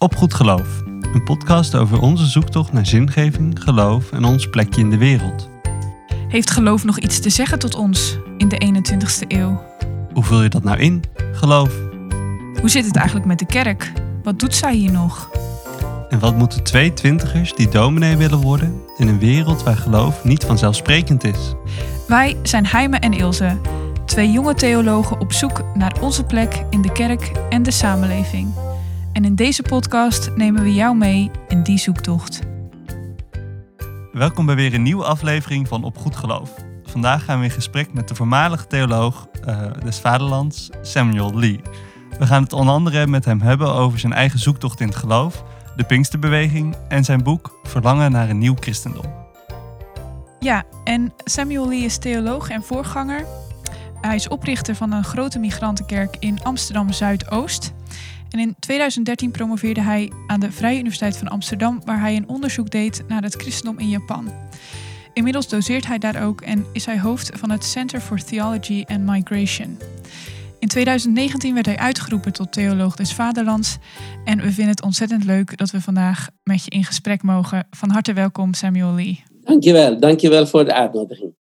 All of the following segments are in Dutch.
Op Goed Geloof, een podcast over onze zoektocht naar zingeving, geloof en ons plekje in de wereld. Heeft geloof nog iets te zeggen tot ons in de 21ste eeuw? Hoe vul je dat nou in, geloof? Hoe zit het eigenlijk met de kerk? Wat doet zij hier nog? En wat moeten twee twintigers die dominee willen worden in een wereld waar geloof niet vanzelfsprekend is? Wij zijn Heime en Ilse, twee jonge theologen op zoek naar onze plek in de kerk en de samenleving. En in deze podcast nemen we jou mee in die zoektocht. Welkom bij weer een nieuwe aflevering van Op Goed Geloof. Vandaag gaan we in gesprek met de voormalige theoloog uh, des Vaderlands, Samuel Lee. We gaan het onder andere met hem hebben over zijn eigen zoektocht in het geloof, de Pinksterbeweging en zijn boek Verlangen naar een nieuw christendom. Ja, en Samuel Lee is theoloog en voorganger. Hij is oprichter van een grote migrantenkerk in Amsterdam Zuidoost. En in 2013 promoveerde hij aan de Vrije Universiteit van Amsterdam, waar hij een onderzoek deed naar het christendom in Japan. Inmiddels doseert hij daar ook en is hij hoofd van het Center for Theology and Migration. In 2019 werd hij uitgeroepen tot theoloog des Vaderlands. En we vinden het ontzettend leuk dat we vandaag met je in gesprek mogen. Van harte welkom, Samuel Lee. Dankjewel, dankjewel voor de uitnodiging.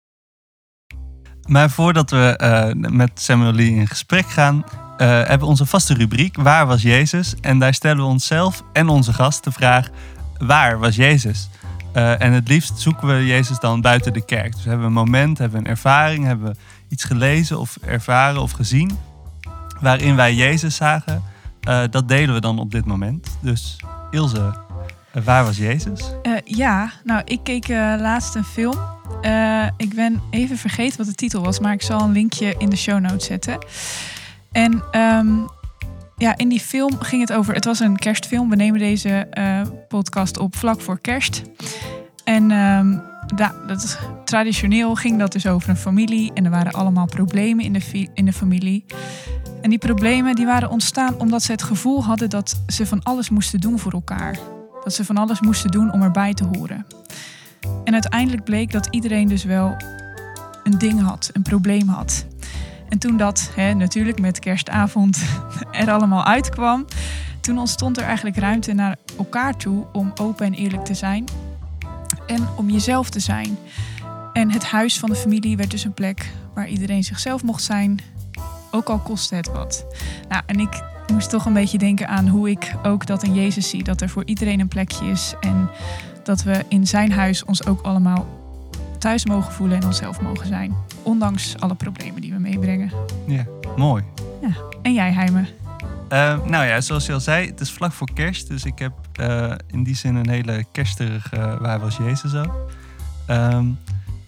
Maar voordat we uh, met Samuel Lee in gesprek gaan, uh, hebben we onze vaste rubriek Waar was Jezus? En daar stellen we onszelf en onze gast de vraag: Waar was Jezus? Uh, en het liefst zoeken we Jezus dan buiten de kerk. Dus hebben we een moment, hebben we een ervaring, hebben we iets gelezen of ervaren of gezien waarin wij Jezus zagen. dat delen we dan op dit moment. Dus Ilse, waar was Jezus? ja, nou ik keek laatst een film ik ben even vergeten wat de titel was, maar ik zal een linkje in de show notes zetten. En um, ja, in die film ging het over. Het was een kerstfilm. We nemen deze uh, podcast op vlak voor kerst. En um, da, dat traditioneel ging dat dus over een familie. En er waren allemaal problemen in de, in de familie. En die problemen die waren ontstaan omdat ze het gevoel hadden dat ze van alles moesten doen voor elkaar. Dat ze van alles moesten doen om erbij te horen. En uiteindelijk bleek dat iedereen dus wel een ding had, een probleem had. En toen dat hè, natuurlijk met kerstavond er allemaal uitkwam, toen ontstond er eigenlijk ruimte naar elkaar toe om open en eerlijk te zijn. En om jezelf te zijn. En het huis van de familie werd dus een plek waar iedereen zichzelf mocht zijn, ook al kostte het wat. Nou, en ik moest toch een beetje denken aan hoe ik ook dat in Jezus zie. Dat er voor iedereen een plekje is. En dat we in zijn huis ons ook allemaal thuis mogen voelen en onszelf mogen zijn. Ondanks alle problemen die we meebrengen. Ja, mooi. Ja. En jij, Heime? Uh, nou ja, zoals je al zei, het is vlak voor kerst. Dus ik heb uh, in die zin een hele kersterige Waar was Jezus ook? Um,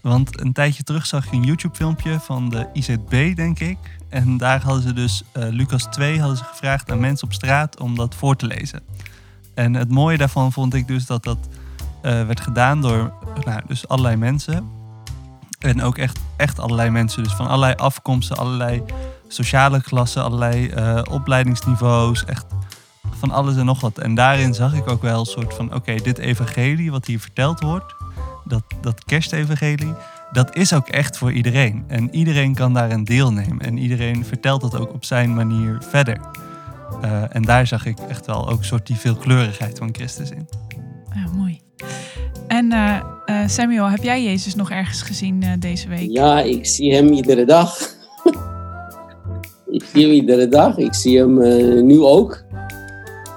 want een tijdje terug zag ik een YouTube-filmpje van de IZB, denk ik. En daar hadden ze dus uh, Lucas 2 hadden ze gevraagd aan mensen op straat om dat voor te lezen. En het mooie daarvan vond ik dus dat dat werd gedaan door nou, dus allerlei mensen. En ook echt, echt allerlei mensen. Dus van allerlei afkomsten, allerlei sociale klassen, allerlei uh, opleidingsniveaus. Echt van alles en nog wat. En daarin zag ik ook wel een soort van: oké, dit evangelie wat hier verteld wordt, dat, dat kerstevangelie, dat is ook echt voor iedereen. En iedereen kan daarin deelnemen. En iedereen vertelt dat ook op zijn manier verder. Uh, en daar zag ik echt wel ook een soort die veelkleurigheid van Christus in. En uh, uh, Samuel, heb jij Jezus nog ergens gezien uh, deze week? Ja, ik zie hem iedere dag. ik zie hem iedere dag. Ik zie hem nu ook.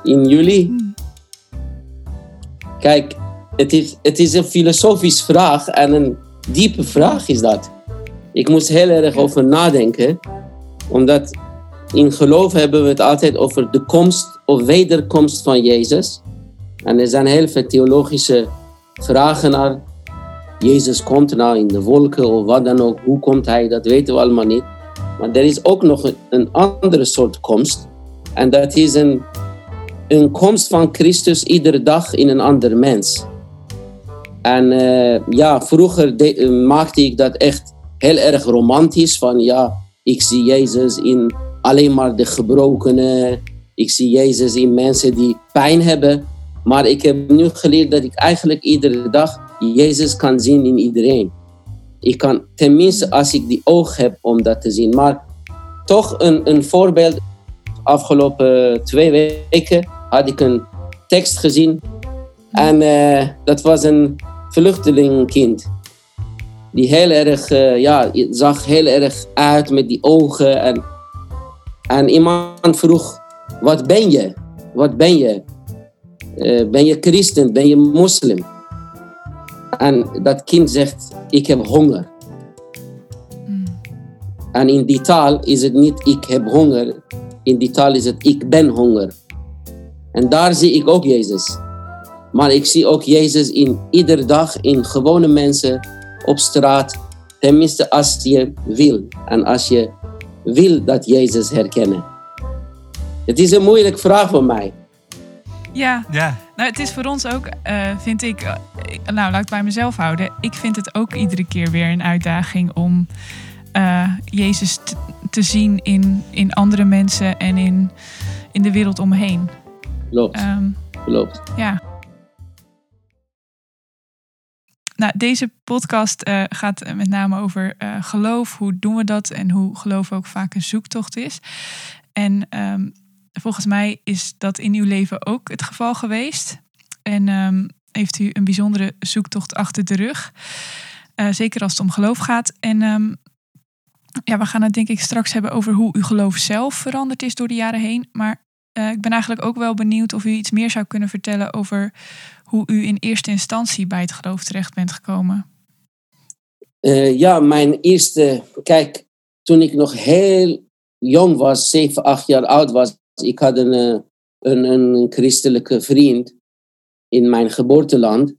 In juli. Hmm. Kijk, het is, het is een filosofische vraag en een diepe vraag is dat. Ik moest heel erg over nadenken, omdat in geloof hebben we het altijd over de komst of wederkomst van Jezus. En er zijn heel veel theologische vragen naar. Jezus komt nou in de wolken of wat dan ook. Hoe komt hij? Dat weten we allemaal niet. Maar er is ook nog een andere soort komst. En dat is een, een komst van Christus iedere dag in een ander mens. En uh, ja, vroeger de, uh, maakte ik dat echt heel erg romantisch. Van ja, ik zie Jezus in alleen maar de gebrokenen. Ik zie Jezus in mensen die pijn hebben. Maar ik heb nu geleerd dat ik eigenlijk iedere dag Jezus kan zien in iedereen. Ik kan tenminste als ik die oog heb om dat te zien. Maar toch een, een voorbeeld. Afgelopen twee weken had ik een tekst gezien. En eh, dat was een vluchtelingkind. Die heel erg, uh, ja, zag heel erg uit met die ogen. En, en iemand vroeg, wat ben je? Wat ben je? Uh, ben je christen? Ben je moslim? En dat kind zegt, ik heb honger. Mm. En in die taal is het niet ik heb honger. In die taal is het ik ben honger. En daar zie ik ook Jezus. Maar ik zie ook Jezus in iedere dag in gewone mensen op straat. Tenminste als je wil. En als je wil dat Jezus herkennen. Het is een moeilijke vraag voor mij. Ja, ja. Nou, het is voor ons ook, uh, vind ik, uh, nou laat ik het bij mezelf houden. Ik vind het ook iedere keer weer een uitdaging om uh, Jezus te zien in, in andere mensen en in, in de wereld omheen. Klopt. Um, Klopt. Ja. Nou, deze podcast uh, gaat met name over uh, geloof. Hoe doen we dat en hoe geloof ook vaak een zoektocht is. En um, volgens mij is dat in uw leven ook het geval geweest. En um, heeft u een bijzondere zoektocht achter de rug. Uh, zeker als het om geloof gaat. En um, ja, we gaan het denk ik straks hebben over hoe uw geloof zelf veranderd is door de jaren heen. Maar uh, ik ben eigenlijk ook wel benieuwd of u iets meer zou kunnen vertellen over hoe u in eerste instantie bij het geloof terecht bent gekomen. Uh, ja, mijn eerste, kijk, toen ik nog heel jong was, 7, 8 jaar oud was, ik had een, een, een christelijke vriend in mijn geboorteland.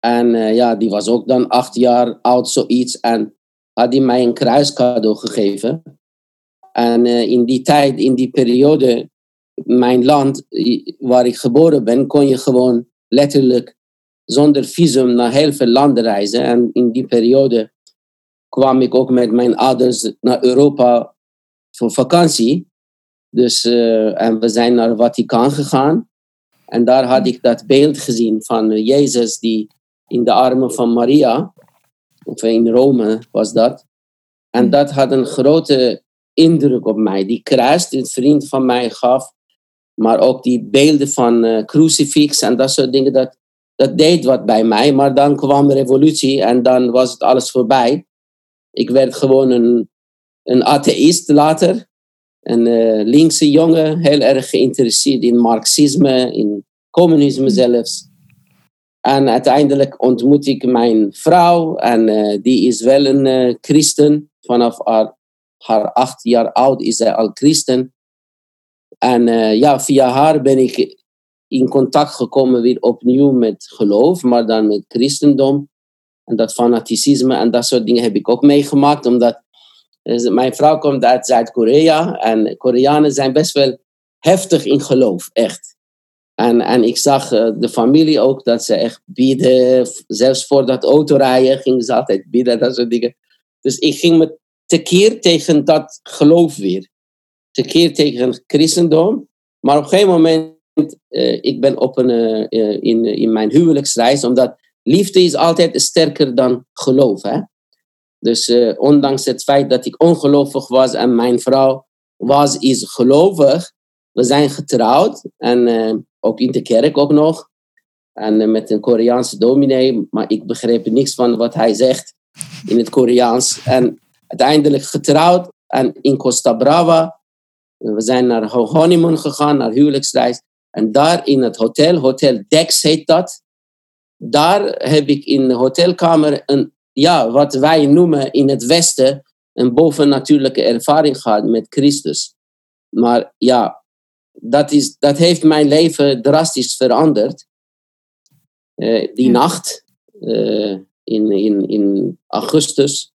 En uh, ja, die was ook dan acht jaar oud, zoiets. En had hij mij een kruiscadeau gegeven. En uh, in die tijd, in die periode, mijn land waar ik geboren ben, kon je gewoon letterlijk zonder visum naar heel veel landen reizen. En in die periode kwam ik ook met mijn ouders naar Europa voor vakantie. Dus, uh, en we zijn naar Vaticaan gegaan. En daar had ik dat beeld gezien van Jezus die in de armen van Maria, of in Rome was dat. En dat had een grote indruk op mij. Die kruis die een vriend van mij gaf, maar ook die beelden van uh, crucifix en dat soort dingen, dat, dat deed wat bij mij. Maar dan kwam de revolutie en dan was het alles voorbij. Ik werd gewoon een, een atheïst later. Een uh, linkse jongen, heel erg geïnteresseerd in marxisme, in communisme zelfs. En uiteindelijk ontmoet ik mijn vrouw en uh, die is wel een christen. Vanaf haar, haar acht jaar oud is zij al christen. En uh, ja, via haar ben ik in contact gekomen weer opnieuw met geloof, maar dan met christendom. En dat fanaticisme en dat soort dingen heb ik ook meegemaakt, omdat uh, mijn vrouw komt uit Zuid-Korea en Koreanen zijn best wel heftig in geloof, echt. En, en ik zag uh, de familie ook dat ze echt bieden, zelfs voor dat autorijden gingen ze altijd bieden, dat soort dingen. Dus ik ging me tekeer tegen dat geloof weer tekeer tegen christendom. Maar op een gegeven moment, uh, ik ben op een, uh, in, in mijn huwelijksreis, omdat liefde is altijd sterker dan geloof. Hè? Dus uh, ondanks het feit dat ik ongelovig was en mijn vrouw was, is gelovig. We zijn getrouwd en ook in de kerk ook nog. En met een Koreaanse dominee, maar ik begreep niks van wat hij zegt in het Koreaans. En uiteindelijk getrouwd en in Costa Brava we zijn naar honeymoon gegaan, naar huwelijksreis. En daar in het hotel, Hotel Dex heet dat. Daar heb ik in de hotelkamer een, ja, wat wij noemen in het Westen, een bovennatuurlijke ervaring gehad met Christus. Maar ja, dat, is, dat heeft mijn leven drastisch veranderd. Uh, die nacht, uh, in, in, in augustus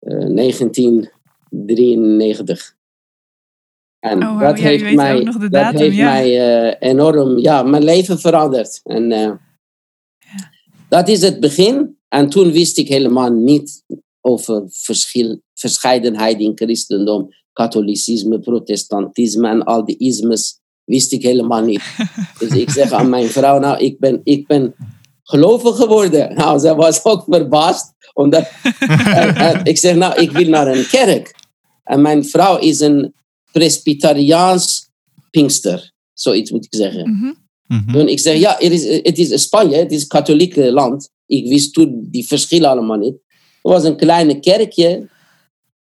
uh, eh, 1993. En oh, dat heeft mij, dat datum, heeft ja. mij enorm, ja, mijn leven veranderd. En ja. dat is het begin. En toen wist ik helemaal niet over verschil, verscheidenheid in christendom, katholicisme, protestantisme en al die ismes. Wist ik helemaal niet. dus ik zeg aan mijn vrouw, nou, ik ben, ik ben gelovig geworden. Nou, zij was ook verbaasd. Omdat, en, en ik zeg, nou, ik wil naar een kerk. En mijn vrouw is een Presbyteriaans Pinkster. Zoiets moet ik zeggen. Mm -hmm. Toen ik zeg, ja, het is, het is Spanje, het is een katholiek land. Ik wist toen die verschillen allemaal niet. Het was een kleine kerkje.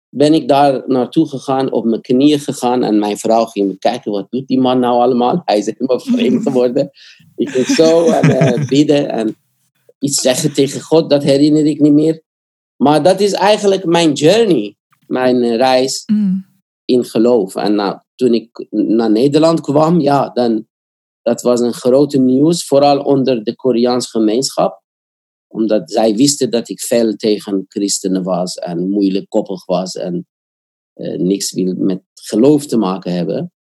Ben ik daar naartoe gegaan, op mijn knieën gegaan. En mijn vrouw ging me kijken, wat doet die man nou allemaal? Hij is helemaal vreemd geworden. Ik ging zo en eh, bidden en iets zeggen tegen God, dat herinner ik niet meer. Maar dat is eigenlijk mijn journey, mijn eh, reis Mm. in geloof. En nou, toen ik naar Nederland kwam, ja, dan, dat was een grote nieuws, vooral onder de Koreaanse gemeenschap. Omdat zij wisten dat ik veel tegen christenen was en moeilijk koppig was en eh, niks wil met geloof te maken hebben.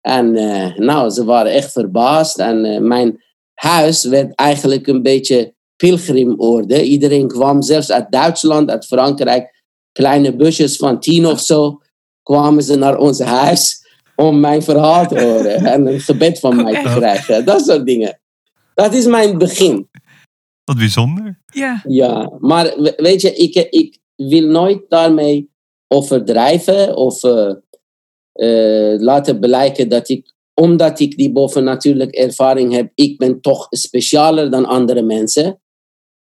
En eh, nou, ze waren echt verbaasd. En eh, mijn huis werd eigenlijk een beetje pilgrimorde. Iedereen kwam, zelfs uit Duitsland, uit Frankrijk, kleine busjes van tien of zo, kwamen ze naar ons huis om mijn verhaal te horen en een gebed van mij te krijgen. Dat soort dingen. Dat is mijn begin. Wat bijzonder. Ja. Ja, maar we- weet je, ik, ik wil nooit daarmee overdrijven of eh, eh, laten blijken dat ik, omdat ik die bovennatuurlijke ervaring heb, ik ben toch specialer dan andere mensen.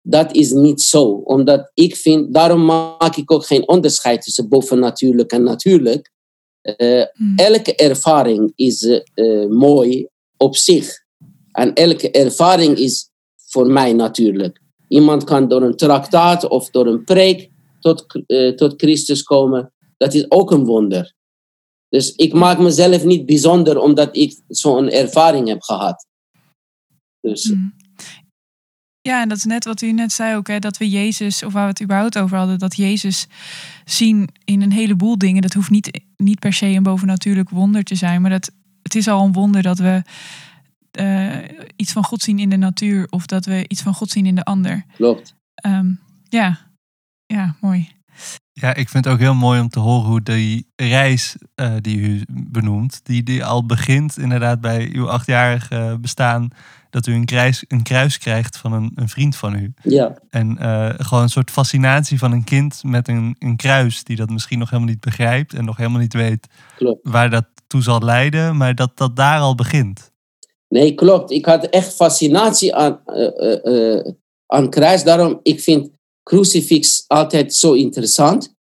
Dat is niet zo, omdat ik vind, daarom maak ik ook geen onderscheid tussen bovennatuurlijk en natuurlijk. Eh, Mm. elke ervaring is mooi op zich. En elke ervaring is voor mij natuurlijk. Iemand kan door een traktaat of door een preek tot, eh, tot Christus komen. Dat is ook een wonder. Dus ik maak mezelf niet bijzonder omdat ik zo'n ervaring heb gehad. Dus Mm. Ja, en dat is net wat u net zei ook, hè, dat we Jezus, of waar we het überhaupt over hadden, dat Jezus zien in een heleboel dingen. Dat hoeft niet, niet per se een bovennatuurlijk wonder te zijn, maar dat, het is al een wonder dat we eh, iets van God zien in de natuur of dat we iets van God zien in de ander. klopt. Ehm, ja. ja, mooi. Ja, ik vind het ook heel mooi om te horen hoe die reis eh, die u benoemt, die, die al begint inderdaad bij uw achtjarige bestaan, dat u een kruis, een kruis krijgt van een, een vriend van u. Ja, En eh, gewoon een soort fascinatie van een kind met een, een kruis, die dat misschien nog helemaal niet begrijpt en nog helemaal niet weet klopt. waar dat toe zal leiden, maar dat dat daar al begint. Nee, klopt. Ik had echt fascinatie aan, eh, aan kruis. Daarom, ik vind crucifix altijd zo interessant.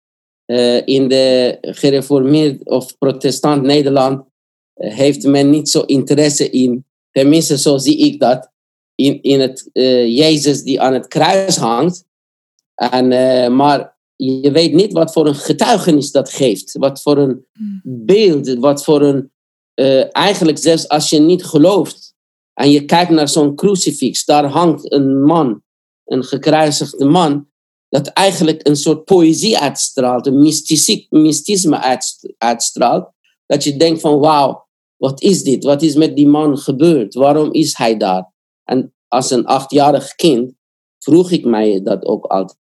In de gereformeerd of protestant Nederland heeft men niet zo interesse in, tenminste zo zie ik dat, in, in het Jezus die aan het kruis hangt. En, maar je weet niet wat voor een getuigenis dat geeft. Wat voor een Mm. beeld, wat voor een eh, eigenlijk zelfs als je niet gelooft en je kijkt naar zo'n crucifix, daar hangt een man, een gekruisigde man, dat eigenlijk een soort poëzie uitstraalt, een mysticisme uitst- uitstraalt, dat je denkt van wauw, wat is dit? Wat is met die man gebeurd? Waarom is hij daar? En als een achtjarig kind vroeg ik mij dat ook altijd.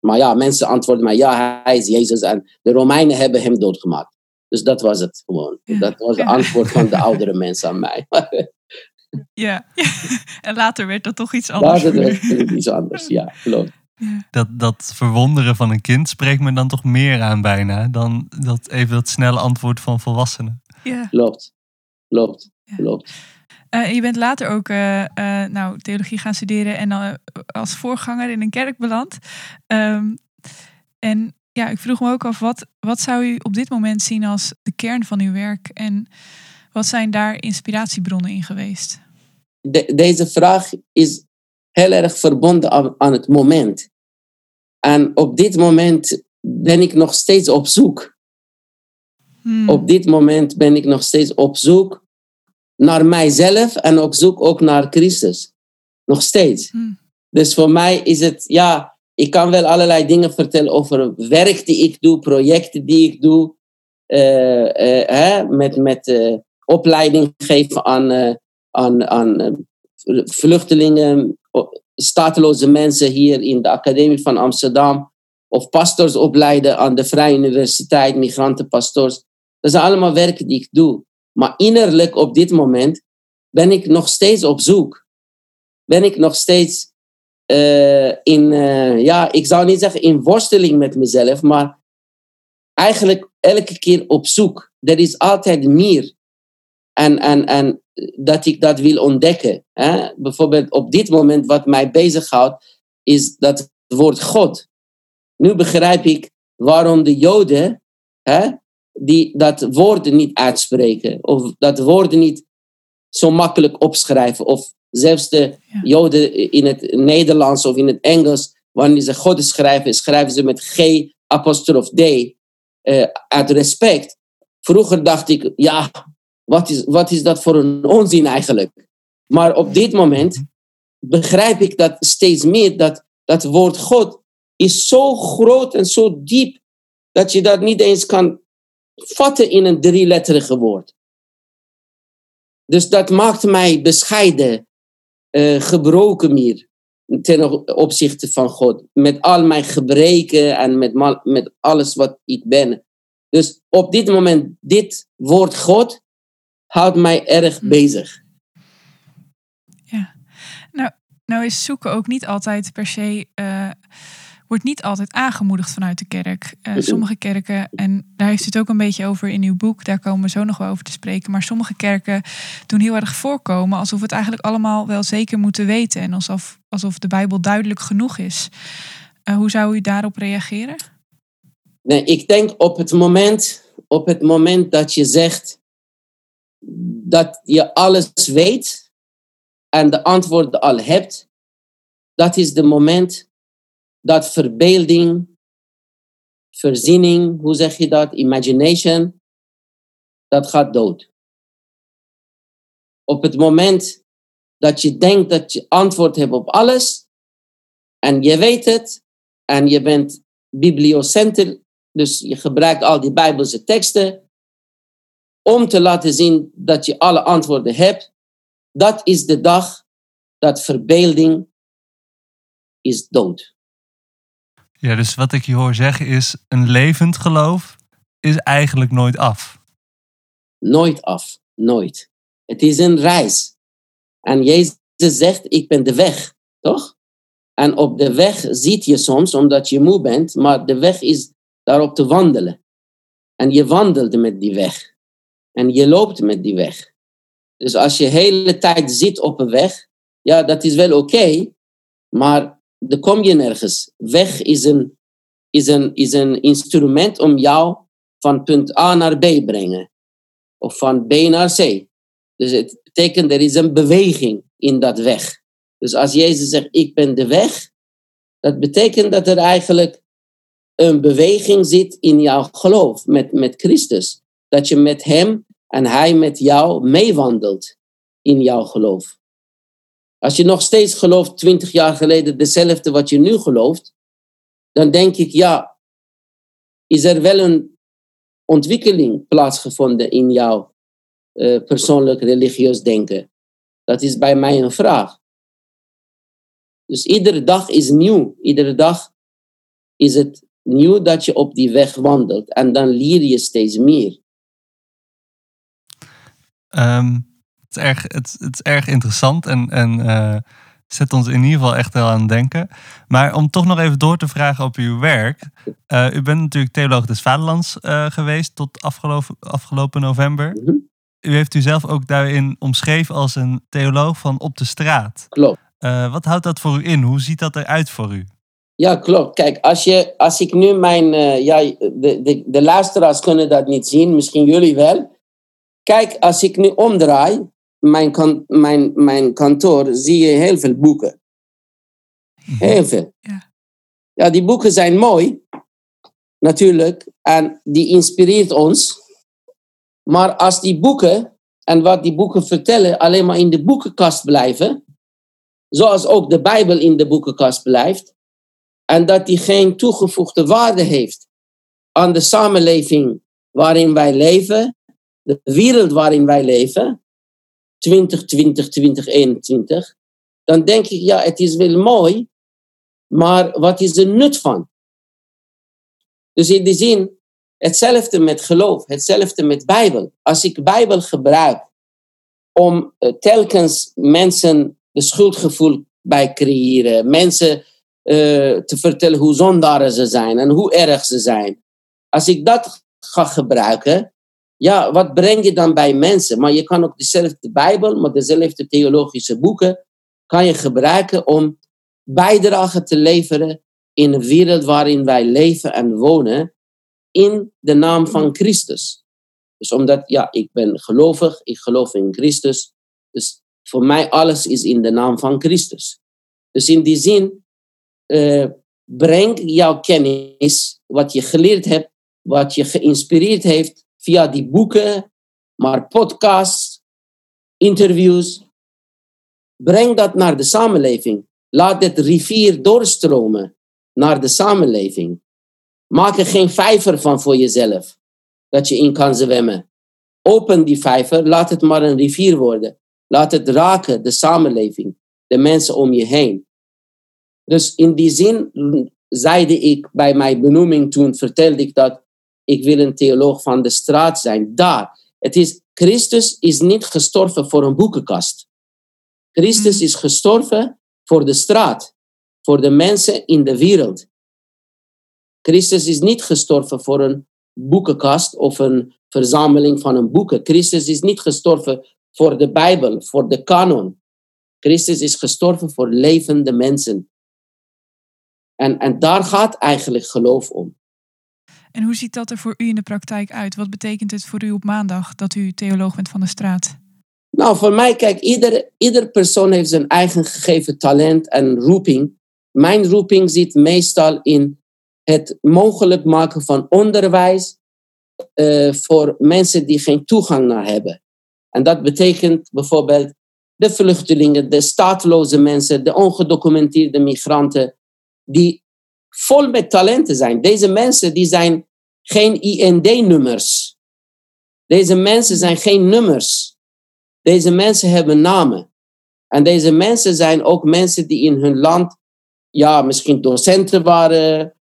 Maar ja, mensen antwoorden mij, ja, hij is Jezus en de Romeinen hebben hem doodgemaakt. Dus dat was het gewoon. Ja, Dat was het ja. antwoord van de oudere mensen aan mij. Ja. en later werd dat toch iets anders. Later werd het iets anders, ja, klopt. Ja. Dat, dat verwonderen van een kind spreekt me dan toch meer aan bijna dan dat even dat snelle antwoord van volwassenen. Ja. Klopt, klopt, Ja. klopt. Eh, je bent later ook eh, eh, nou, theologie gaan studeren en dan als voorganger in een kerk beland. Ehm, en ja, ik vroeg me ook af, wat, wat zou u op dit moment zien als de kern van uw werk? En wat zijn daar inspiratiebronnen in geweest? De- deze vraag is heel erg verbonden aan, aan het moment. En op dit moment ben ik nog steeds op zoek. Hmm. Op dit moment ben ik nog steeds op zoek naar mijzelf en op zoek ook naar Christus. Nog steeds. Hmm. Dus voor mij is het, ja, ik kan wel allerlei dingen vertellen over werk die ik doe, projecten die ik doe, eh, eh, hè, met, met eh, opleiding geven aan, aan, aan vluchtelingen, stateloze mensen hier in de Academie van Amsterdam, of pastors opleiden aan de Vrije Universiteit, migrantenpastors. Dat zijn allemaal werken die ik doe. Maar innerlijk op dit moment ben ik nog steeds op zoek. Ben ik nog steeds eh, in, eh, ja, ik zou niet zeggen in worsteling met mezelf, maar eigenlijk elke keer op zoek. Er is altijd meer. En, en, en dat ik dat wil ontdekken. Hè? Bijvoorbeeld op dit moment wat mij bezighoudt, is dat woord God. Nu begrijp ik waarom de Joden hè, die dat woord niet uitspreken. Of dat woord niet zo makkelijk opschrijven. Of zelfs de Joden in het Nederlands of in het Engels, wanneer ze God schrijven, schrijven ze met G apostrof D. Uh, uit respect. Vroeger dacht ik, ja, wat is, wat is dat voor een onzin eigenlijk? Maar op dit moment begrijp ik dat steeds meer, dat dat woord God is zo groot en zo diep, dat je dat niet eens kan vatten in een drieletterige woord. Dus dat maakt mij bescheiden, uh, gebroken meer ten opzichte van God. Met al mijn gebreken en met, met alles wat ik ben. Dus op dit moment, dit woord God houdt mij erg hm. bezig. Ja, nou, nou is zoeken ook niet altijd per se, uh, wordt niet altijd aangemoedigd vanuit de kerk. Uh, sommige kerken, en daar heeft u het ook een beetje over in uw boek, daar komen we zo nog wel over te spreken. Maar sommige kerken doen heel erg voorkomen alsof we het eigenlijk allemaal wel zeker moeten weten. En alsof, alsof de Bijbel duidelijk genoeg is. Uh, hoe zou u daarop reageren? Nee, ik denk op het moment, op het moment dat je zegt dat je alles weet en de antwoorden al hebt, dat is de moment dat verbeelding, verzinning, hoe zeg je dat, imagination, dat gaat dood. Op het moment dat je denkt dat je antwoord hebt op alles en je weet het en je bent bibliocenter, dus je gebruikt al die Bijbelse teksten om te laten zien dat je alle antwoorden hebt. Dat is de dag dat verbeelding is dood. Ja, dus wat ik je hoor zeggen is: een levend geloof is eigenlijk nooit af. Nooit af, nooit. Het is een reis. En Jezus zegt: Ik ben de weg, toch? En op de weg ziet je soms, omdat je moe bent, maar de weg is daarop te wandelen. En je wandelt met die weg. En je loopt met die weg. Dus als je hele tijd zit op een weg, ja, dat is wel oké, maar dan kom je nergens. Weg is een, is, een, is een instrument om jou van punt A naar B brengen. Of van B naar C. Dus het betekent, er is een beweging in dat weg. Dus als Jezus zegt, ik ben de weg, dat betekent dat er eigenlijk een beweging zit in jouw geloof met, met Christus. Dat je met Hem en Hij met jou meewandelt in jouw geloof. Als je nog steeds gelooft, twintig jaar geleden, dezelfde wat je nu gelooft, dan denk ik, ja, is er wel een ontwikkeling plaatsgevonden in jouw uh, persoonlijk religieus denken? Dat is bij mij een vraag. Dus iedere dag is nieuw. Iedere dag is het nieuw dat je op die weg wandelt. En dan leer je steeds meer. Um, het, is erg, het, het, is erg interessant en, en uh, zet ons in ieder geval echt wel aan het denken. Maar om toch nog even door te vragen op uw werk. Uh, u bent natuurlijk theoloog des Vaderlands uh, geweest tot afgelopen, afgelopen november. Mm -hmm. U heeft u zelf ook daarin omschreven als een theoloog van op de straat. Klopt. wat houdt dat voor u in? Hoe ziet dat eruit voor u? Ja, klopt. Kijk, als, je, als ik nu mijn. Uh, ja, de, de, de luisteraars kunnen dat niet zien, misschien jullie wel. Kijk, als ik nu omdraai, mijn, kan, mijn, mijn kantoor, zie je heel veel boeken. Mhm. Heel veel. Ja. ja, die boeken zijn mooi, natuurlijk, en die inspireert ons. Maar als die boeken en wat die boeken vertellen alleen maar in de boekenkast blijven, zoals ook de Bijbel in de boekenkast blijft, en dat die geen toegevoegde waarde heeft aan de samenleving waarin wij leven, de wereld waarin wij leven, 2020, 2021, dan denk ik, ja, het is wel mooi, maar wat is de nut van? Dus in die zin, hetzelfde met geloof, hetzelfde met Bijbel. Als ik Bijbel gebruik om eh, telkens mensen de schuldgevoel bij creëren, mensen uh, te vertellen hoe zondaren ze zijn en hoe erg ze zijn. Als ik dat ga gebruiken, ja, wat breng je dan bij mensen? Maar je kan ook dezelfde Bijbel, maar dezelfde theologische boeken, kan je gebruiken om bijdrage te leveren in een wereld waarin wij leven en wonen, in de naam van Christus. Dus omdat, ja, ik ben gelovig, ik geloof in Christus. Dus voor mij alles is in de naam van Christus. Dus in die zin, uh, breng jouw kennis, wat je geleerd hebt, wat je geïnspireerd heeft via die boeken, maar podcasts, interviews. Breng dat naar de samenleving. Laat het rivier doorstromen naar de samenleving. Maak er geen vijver van voor jezelf, dat je in kan zwemmen. Open die vijver, laat het maar een rivier worden. Laat het raken, de samenleving, de mensen om je heen. Dus in die zin zeide ik bij mijn benoeming toen, vertelde ik dat ik wil een theoloog van de straat zijn. Daar. Het is, Christus is niet gestorven voor een boekenkast. Christus hmm. is gestorven voor de straat, voor de mensen in de wereld. Christus is niet gestorven voor een boekenkast of een verzameling van een boeken. Christus is niet gestorven voor de Bijbel, voor de kanon. Christus is gestorven voor levende mensen. En, en daar gaat eigenlijk geloof om. En hoe ziet dat er voor u in de praktijk uit? Wat betekent het voor u op maandag dat u theoloog bent van de straat? Nou, voor mij, kijk, ieder, ieder persoon heeft zijn eigen gegeven talent en roeping. Mijn roeping zit meestal in het mogelijk maken van onderwijs uh, voor mensen die geen toegang naar hebben. En dat betekent bijvoorbeeld de vluchtelingen, de staatloze mensen, de ongedocumenteerde migranten, die vol met talenten zijn. Deze mensen die zijn geen IND-nummers. Deze mensen zijn geen nummers. Deze mensen hebben namen. En deze mensen zijn ook mensen die in hun land, ja, misschien docenten waren.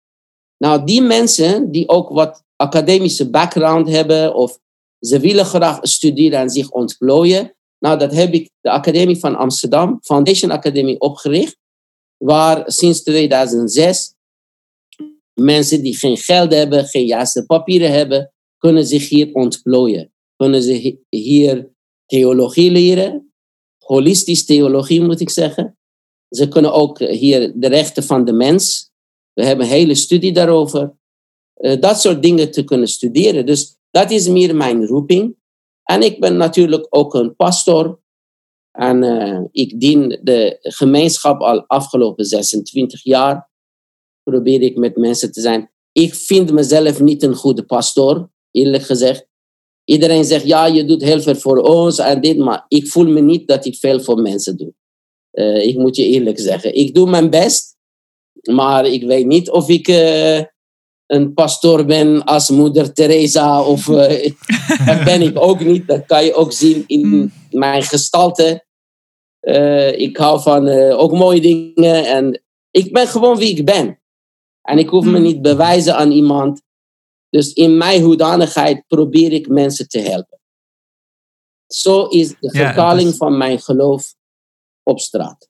Nou, die mensen die ook wat academische background hebben of ze willen graag studeren en zich ontplooien. Nou, dat heb ik de Academie van Amsterdam, Foundation Academy, opgericht. Waar sinds 2006 mensen die geen geld hebben, geen juiste papieren hebben, kunnen zich hier ontplooien. Kunnen ze hier theologie leren, holistisch theologie moet ik zeggen. Ze kunnen ook hier de rechten van de mens. We hebben een hele studie daarover. Uh, dat soort dingen te kunnen studeren. Dus dat is meer mijn roeping. En ik ben natuurlijk ook een pastor. En uh, ik dien de gemeenschap al afgelopen 26 jaar. Probeer ik met mensen te zijn. Ik vind mezelf niet een goede pastor, eerlijk gezegd. Iedereen zegt, ja, je doet heel veel voor ons en dit, maar ik voel me niet dat ik veel voor mensen doe. Uh, ik moet je eerlijk zeggen. Ik doe mijn best, maar ik weet niet of ik uh, een pastoor ben als moeder Teresa of uh, dat ben ik ook niet. Dat kan je ook zien in hmm. mijn gestalte. ik hou van ook mooie dingen en ik ben gewoon wie ik ben. En ik hoef me hmm. niet bewijzen aan iemand. Dus in mijn hoedanigheid probeer ik mensen te helpen. Zo is de vertaling van mijn geloof op straat.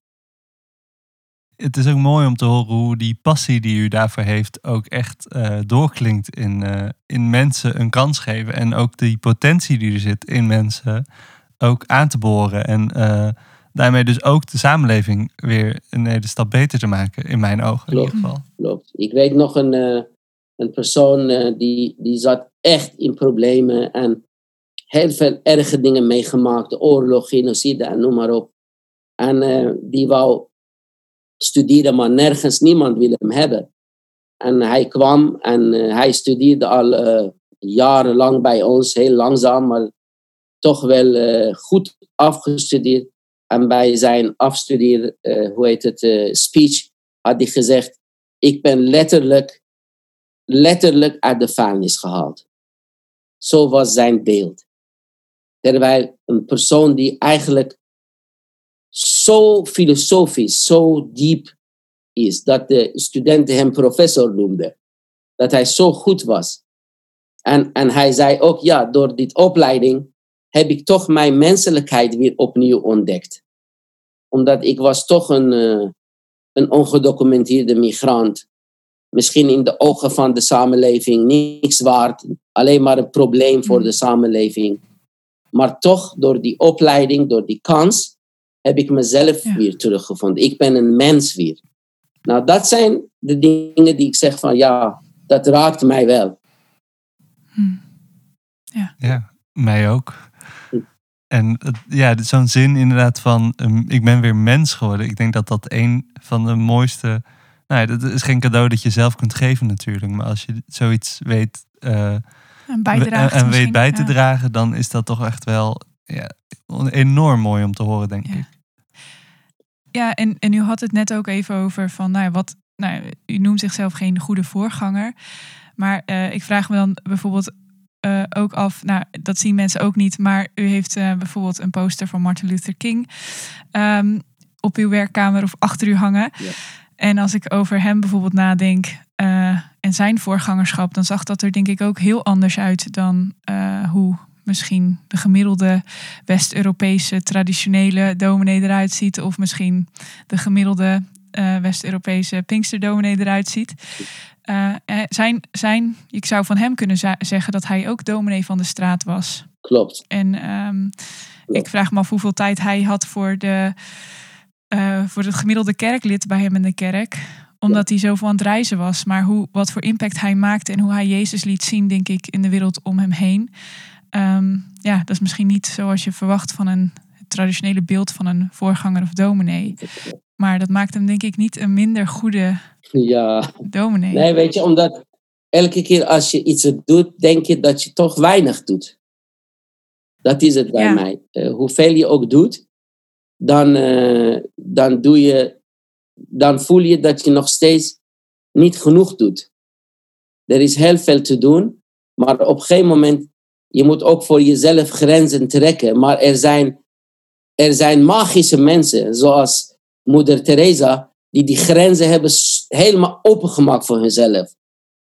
Het is ook mooi om te horen hoe die passie die u daarvoor heeft ook echt uh, doorklinkt in, uh, in mensen een kans geven. En ook die potentie die er zit in mensen ook aan te boren. En uh, daarmee dus ook de samenleving weer een hele stap beter te maken, in mijn ogen klopt, in ieder geval. Klopt. Ik weet nog een, een persoon die, die zat echt in problemen en heel veel erge dingen meegemaakt. Oorlog, genocide en noem maar op. En die wou studeren, maar nergens, niemand wil hem hebben. En hij kwam en hij studeerde al jarenlang bij ons, heel langzaam, maar toch wel goed afgestudeerd. En bij zijn afstudeer, hoe heet het, speech, had hij gezegd, ik ben letterlijk, letterlijk uit de vuilnis gehaald. Zo was zijn beeld. Terwijl een persoon die eigenlijk zo filosofisch, zo diep is, dat de studenten hem professor noemden. Dat hij zo goed was. En, en hij zei ook, ja, door dit opleiding heb ik toch mijn menselijkheid weer opnieuw ontdekt. Omdat ik was toch een, uh, een ongedocumenteerde migrant misschien in de ogen van de samenleving niks waard, alleen maar een probleem voor de samenleving. Maar toch, door die opleiding, door die kans, heb ik mezelf Ja. weer teruggevonden. Ik ben een mens weer. Nou, dat zijn de dingen die ik zeg van ja, dat raakt mij wel. Hm. Ja, mij ook. En ja, zo'n zin inderdaad van ehm, ik ben weer mens geworden. Ik denk dat dat een van de mooiste... Nou ja, dat is geen cadeau dat je zelf kunt geven natuurlijk. Maar als je zoiets weet, eh, en, weet bij te ja. dragen, dan is dat toch echt wel ja, enorm mooi om te horen, denk Ja. ik. Ja, en, en u had het net ook even over van, nou ja, wat, nou, u noemt zichzelf geen goede voorganger. Maar eh, ik vraag me dan bijvoorbeeld eh, ook af, nou, dat zien mensen ook niet, maar u heeft eh, bijvoorbeeld een poster van Martin Luther King ehm, op uw werkkamer of achter u hangen. Ja. En als ik over hem bijvoorbeeld nadenk eh, en zijn voorgangerschap, dan zag dat er denk ik ook heel anders uit dan hoe misschien de gemiddelde West-Europese traditionele dominee eruit ziet. Of misschien de gemiddelde West-Europese Pinksterdominee eruit ziet. Eh, eh, zijn, zijn, ik zou van hem kunnen zeggen dat hij ook dominee van de straat was. Klopt. En ehm, ik vraag me af hoeveel tijd hij had voor, de, eh, voor het gemiddelde kerklid bij hem in de kerk. Omdat hij zoveel aan het reizen was. Maar hoe, wat voor impact hij maakte en hoe hij Jezus liet zien, denk ik, in de wereld om hem heen. Ehm, ja, dat is misschien niet zoals je verwacht van een traditionele beeld van een voorganger of dominee. Maar dat maakt hem denk ik niet een minder goede Ja. dominee. Nee, weet je, omdat elke keer als je iets doet, denk je dat je toch weinig doet. Dat is het bij Ja. mij. Eh, hoeveel je ook doet, dan, eh, dan, doe je, dan voel je dat je nog steeds niet genoeg doet. Er is heel veel te doen, maar op een gegeven moment, je moet ook voor jezelf grenzen trekken. Maar er zijn, er zijn magische mensen, zoals moeder Teresa, die die grenzen hebben helemaal opengemaakt voor hunzelf.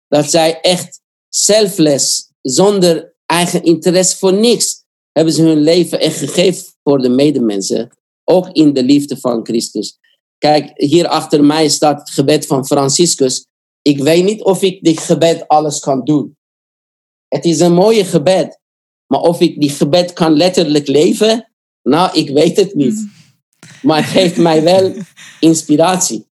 Dat zij echt selfless, zonder eigen interesse voor niks, hebben ze hun leven echt gegeven voor de medemensen. Ook in de liefde van Christus. Kijk, hier achter mij staat het gebed van Franciscus. Ik weet niet of ik dit gebed alles kan doen. Het is een mooie gebed. Maar of ik die gebed kan letterlijk leven, nou, ik weet het niet. Maar het geeft mij wel inspiratie.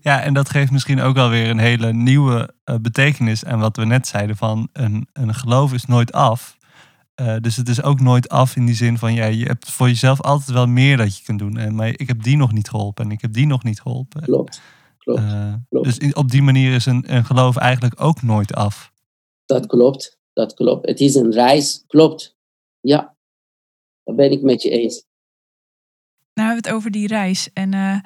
Ja, en dat geeft misschien ook alweer een hele nieuwe eh, betekenis aan wat we net zeiden van een, een geloof is nooit af. Eh, dus het is ook nooit af in die zin van ja, je hebt voor jezelf altijd wel meer dat je kunt doen. En, maar ik heb die nog niet geholpen en ik heb die nog niet geholpen. Klopt. Klopt. Eh, klopt. dus in- op die manier is een, een geloof eigenlijk ook nooit af. Dat klopt. Dat klopt. Het is een reis. Klopt. Ja. Daar ben ik met je eens. Nou, we hebben het over die reis en eh,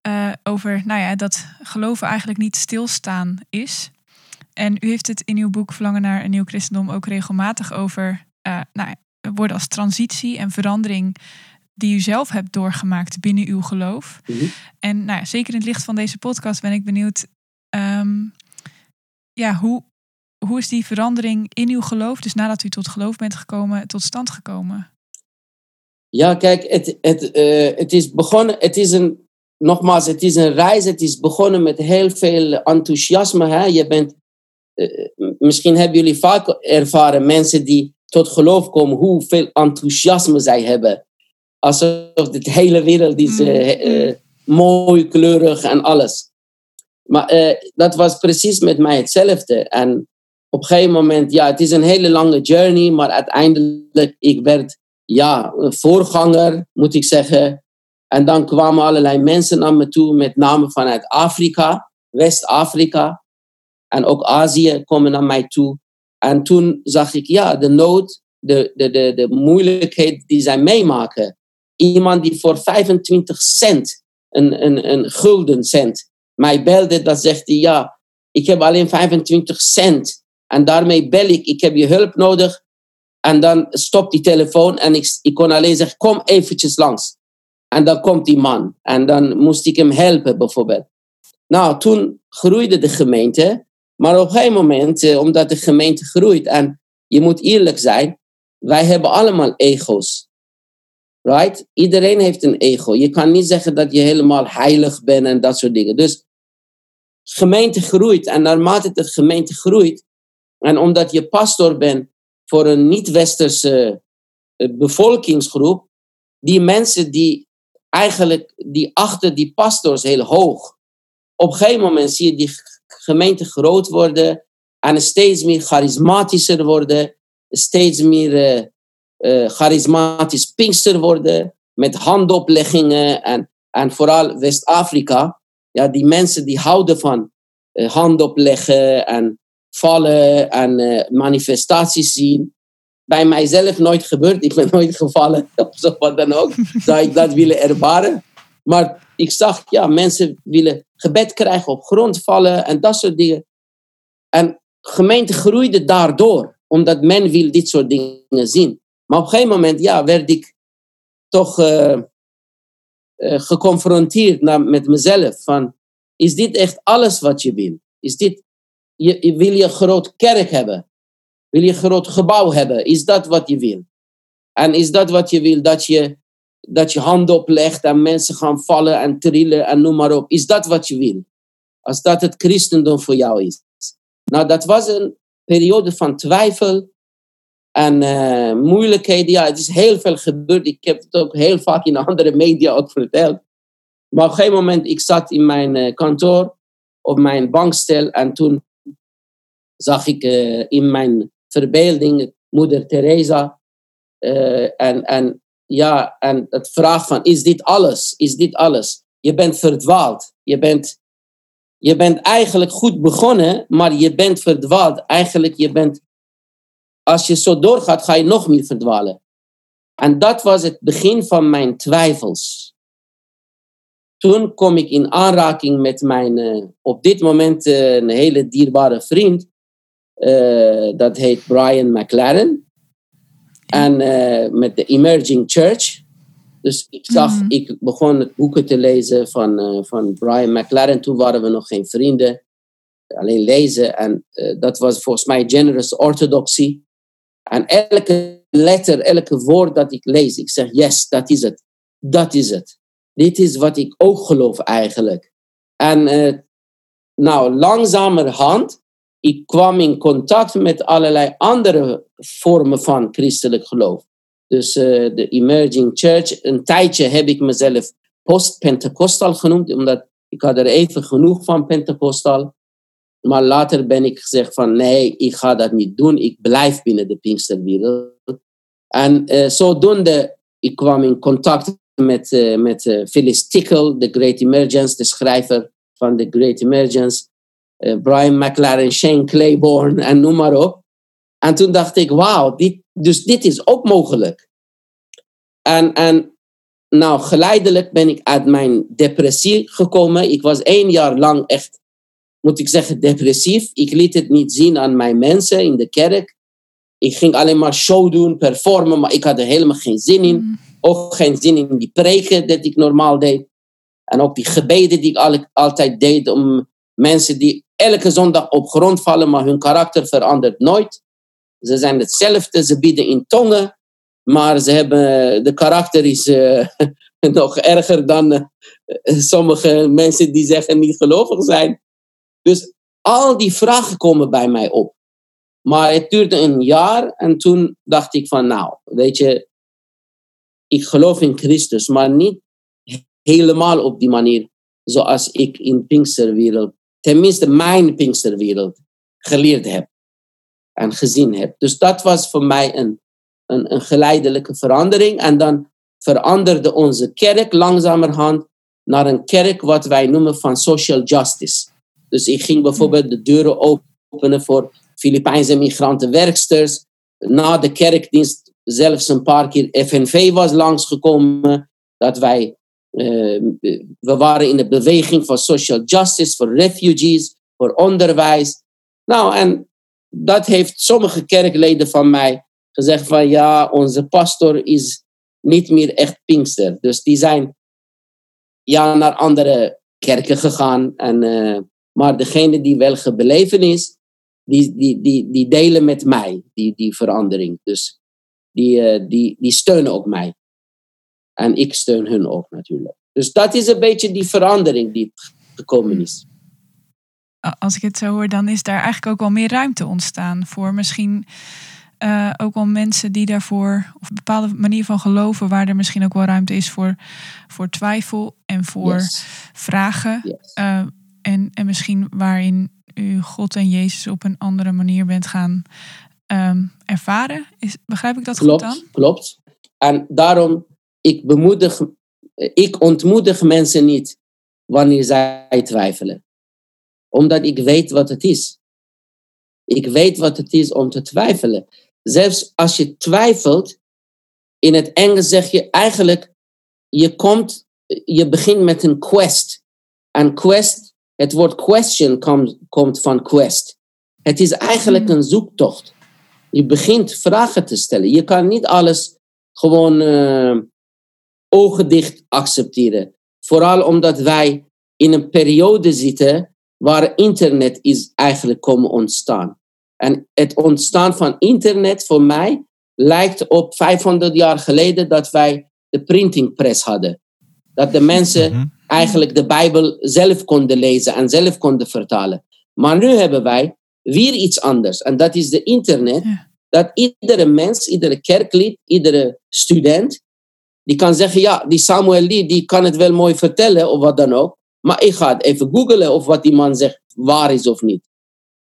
eh, over nou ja, dat geloven eigenlijk niet stilstaan is. En u heeft het in uw boek Verlangen naar een nieuw christendom ook regelmatig over eh, nou, ja, woorden als transitie en verandering die u zelf hebt doorgemaakt binnen uw geloof. Mhm. En nou ja, zeker in het licht van deze podcast ben ik benieuwd, ehm, ja, hoe, hoe is die verandering in uw geloof, dus nadat u tot geloof bent gekomen, tot stand gekomen? Ja, kijk, het, het, eh, het is begonnen. Het is een, nogmaals, het is een reis. Het is begonnen met heel veel enthousiasme. Hè? Je bent, eh, misschien hebben jullie vaak ervaren mensen die tot geloof komen, hoeveel enthousiasme zij hebben. Alsof de hele wereld is eh, mooi, kleurig en alles. Maar dat was precies met mij hetzelfde. En op een gegeven moment, ja, het is een hele lange journey, maar uiteindelijk, ik werd ja, voorganger, moet ik zeggen. En dan kwamen allerlei mensen naar me toe, met name vanuit Afrika, West-Afrika. En ook Azië komen naar mij toe. En toen zag ik, ja, de nood, de, de, de, de moeilijkheid die zij meemaken. Iemand die voor 25 cent, een, een, een gulden cent, mij belde, dat zegt hij, ja, ik heb alleen 25 cent. En daarmee bel ik, ik heb je hulp nodig. En dan stopt die telefoon en ik, ik kon alleen zeggen, kom eventjes langs. En dan komt die man. En dan moest ik hem helpen, bijvoorbeeld. Nou, toen groeide de gemeente. Maar op een moment, eh, omdat de gemeente groeit... en je moet eerlijk zijn, wij hebben allemaal ego's. Right? Iedereen heeft een ego. Je kan niet zeggen dat je helemaal heilig bent en dat soort dingen. Dus gemeente groeit en naarmate de gemeente groeit, en omdat je pastor bent voor een niet-westerse eh, bevolkingsgroep, die mensen die eigenlijk, die achter die pastors heel hoog. Op een moment zie je die gemeente groot worden en steeds meer charismatischer worden, steeds meer uh, charismatisch pinkster worden, met handopleggingen en, en vooral West-Afrika. Ja, die mensen die houden van uh, handopleggen en vallen en manifestaties zien bij mijzelf nooit gebeurd. Ik ben nooit gevallen of zo wat dan ook. Zou ik dat willen ervaren. Maar ik zag, ja, mensen willen gebed krijgen op grond vallen en dat soort dingen. En gemeente groeide daardoor, omdat men wil dit soort dingen zien. Maar op een gegeven moment, ja, werd ik toch uh, uh, geconfronteerd met mezelf. Van, is dit echt alles wat je wil? Is dit, je, wil je een groot kerk hebben? Wil je een groot gebouw hebben? Is dat wat je wil? En is dat wat je wil, dat je, dat je hand oplegt en mensen gaan vallen en trillen en noem maar op? Is dat wat je wil? Als dat het christendom voor jou is. Nou, dat was een periode van twijfel en uh, moeilijkheden. Ja, het is heel veel gebeurd. Ik heb het ook heel vaak in andere media ook verteld. Maar op een gegeven moment, ik zat in mijn uh, kantoor op mijn bankstel en toen zag ik uh, in mijn verbeelding moeder Teresa. en, en ja, en het vraag van, is dit alles? Is dit alles? Je bent verdwaald. Je bent je bent eigenlijk goed begonnen, maar je bent verdwaald. Eigenlijk, je bent, als je zo doorgaat, ga je nog meer verdwalen. En dat was het begin van mijn twijfels. Toen kom ik in aanraking met mijn, uh, op dit moment een hele dierbare vriend. Uh, dat heet Brian McLaren. En met de Emerging Church. Dus ik zag, mm. ik begon het boeken te lezen van, uh, van Brian McLaren. Toen waren we nog geen vrienden. Alleen lezen. En dat was volgens mij generous orthodoxy. En elke letter, elke woord dat ik lees, ik zeg, yes, dat is het. Dat is het. Dit is wat ik ook geloof eigenlijk. En uh, nou, langzamerhand, ik kwam in contact met allerlei andere vormen van christelijk geloof. Dus uh, de Emerging Church. Een tijdje heb ik mezelf post-Pentecostal genoemd, omdat ik had er even genoeg van Pentecostal. Maar later ben ik gezegd van nee, ik ga dat niet doen. Ik blijf binnen de Pinksterwereld. En uh, zodoende, ik kwam in contact met, uh, met Phyllis Tickle, de Great Emergence, de schrijver van The Great Emergence. Brian McLaren, Shane Claiborne en noem maar op. En toen dacht ik, wauw, dit, dus dit is ook mogelijk. En, en nou, geleidelijk ben ik uit mijn depressie gekomen. Ik was één jaar lang echt, moet ik zeggen, depressief. Ik liet het niet zien aan mijn mensen in de kerk. Ik ging alleen maar show doen, performen, maar ik had er helemaal geen zin in. Mm. Ook geen zin in die preken dat ik normaal deed. En ook die gebeden die ik altijd deed om mensen die elke zondag op grond vallen, maar hun karakter verandert nooit. Ze zijn hetzelfde, ze bieden in tongen, maar ze hebben, de karakter is uh, nog erger dan uh, sommige mensen die zeggen niet gelovig zijn. Dus al die vragen komen bij mij op. Maar het duurde een jaar en toen dacht ik van nou, weet je, ik geloof in Christus, maar niet helemaal op die manier zoals ik in Pinksterwereld, tenminste mijn Pinksterwereld, geleerd heb en gezien heb. Dus dat was voor mij een, een, een geleidelijke verandering. En dan veranderde onze kerk langzamerhand naar een kerk wat wij noemen van social justice. Dus ik ging bijvoorbeeld de deuren openen voor Filipijnse migrantenwerksters. Na de kerkdienst zelfs een paar keer FNV was langsgekomen. Dat wij, we waren in de beweging voor social justice, voor refugees, voor onderwijs. Nou, en dat heeft sommige kerkleden van mij gezegd van ja, onze pastor is niet meer echt Pinkster. Dus die zijn ja, naar andere kerken gegaan. En, uh, maar degene die wel gebeleven is, die, die, die, die delen met mij die, die verandering. Dus die, uh, die, die steunen ook mij. En ik steun hun ook natuurlijk. Dus dat is een beetje die verandering die gekomen is. als ik het zo hoor, dan is daar eigenlijk ook wel meer ruimte ontstaan voor misschien uh, ook wel mensen die daarvoor, of een bepaalde manier van geloven, waar er misschien ook wel ruimte is voor, voor twijfel en voor vragen. Uh, en, en misschien waarin u God en Jezus op een andere manier bent gaan um, ervaren. Is, begrijp ik dat klopt, goed dan? Klopt. En daarom, ik bemoedig, ik ontmoedig mensen niet wanneer zij twijfelen. Omdat ik weet wat het is. Ik weet wat het is om te twijfelen. Zelfs als je twijfelt, in het Engels zeg je eigenlijk, je komt, je begint met een quest. En quest, het woord question komt, komt van quest. Het is eigenlijk een zoektocht. Je begint vragen te stellen. Je kan niet alles gewoon uh, ogen dicht accepteren. Vooral omdat wij in een periode zitten waar internet is eigenlijk komen ontstaan. En het ontstaan van internet voor mij lijkt op 500 jaar geleden dat wij de printingpress hadden. Dat de mensen mhm. eigenlijk de Bijbel zelf konden lezen en zelf konden vertalen. Maar nu hebben wij weer iets anders. En dat is de internet. Dat iedere mens, iedere kerklid, iedere student, die kan zeggen, ja, die Samuel Lee, die kan het wel mooi vertellen of wat dan ook. Maar ik ga het even googlen of wat die man zegt waar is of niet.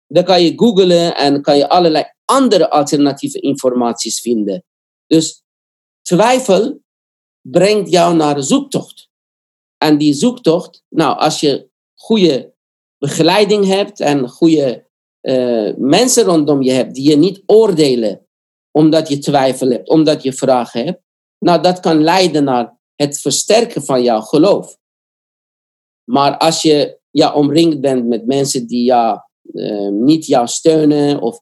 Dan kan je googlen en kan je allerlei andere alternatieve informaties vinden. Dus twijfel brengt jou naar een zoektocht. En die zoektocht, nou, als je goede begeleiding hebt en goede uh, mensen rondom je hebt die je niet oordelen omdat je twijfel hebt, omdat je vragen hebt, nou, dat kan leiden naar het versterken van jouw geloof. Maar als je ja, omringd bent met mensen die ja, Ehm, niet jou steunen of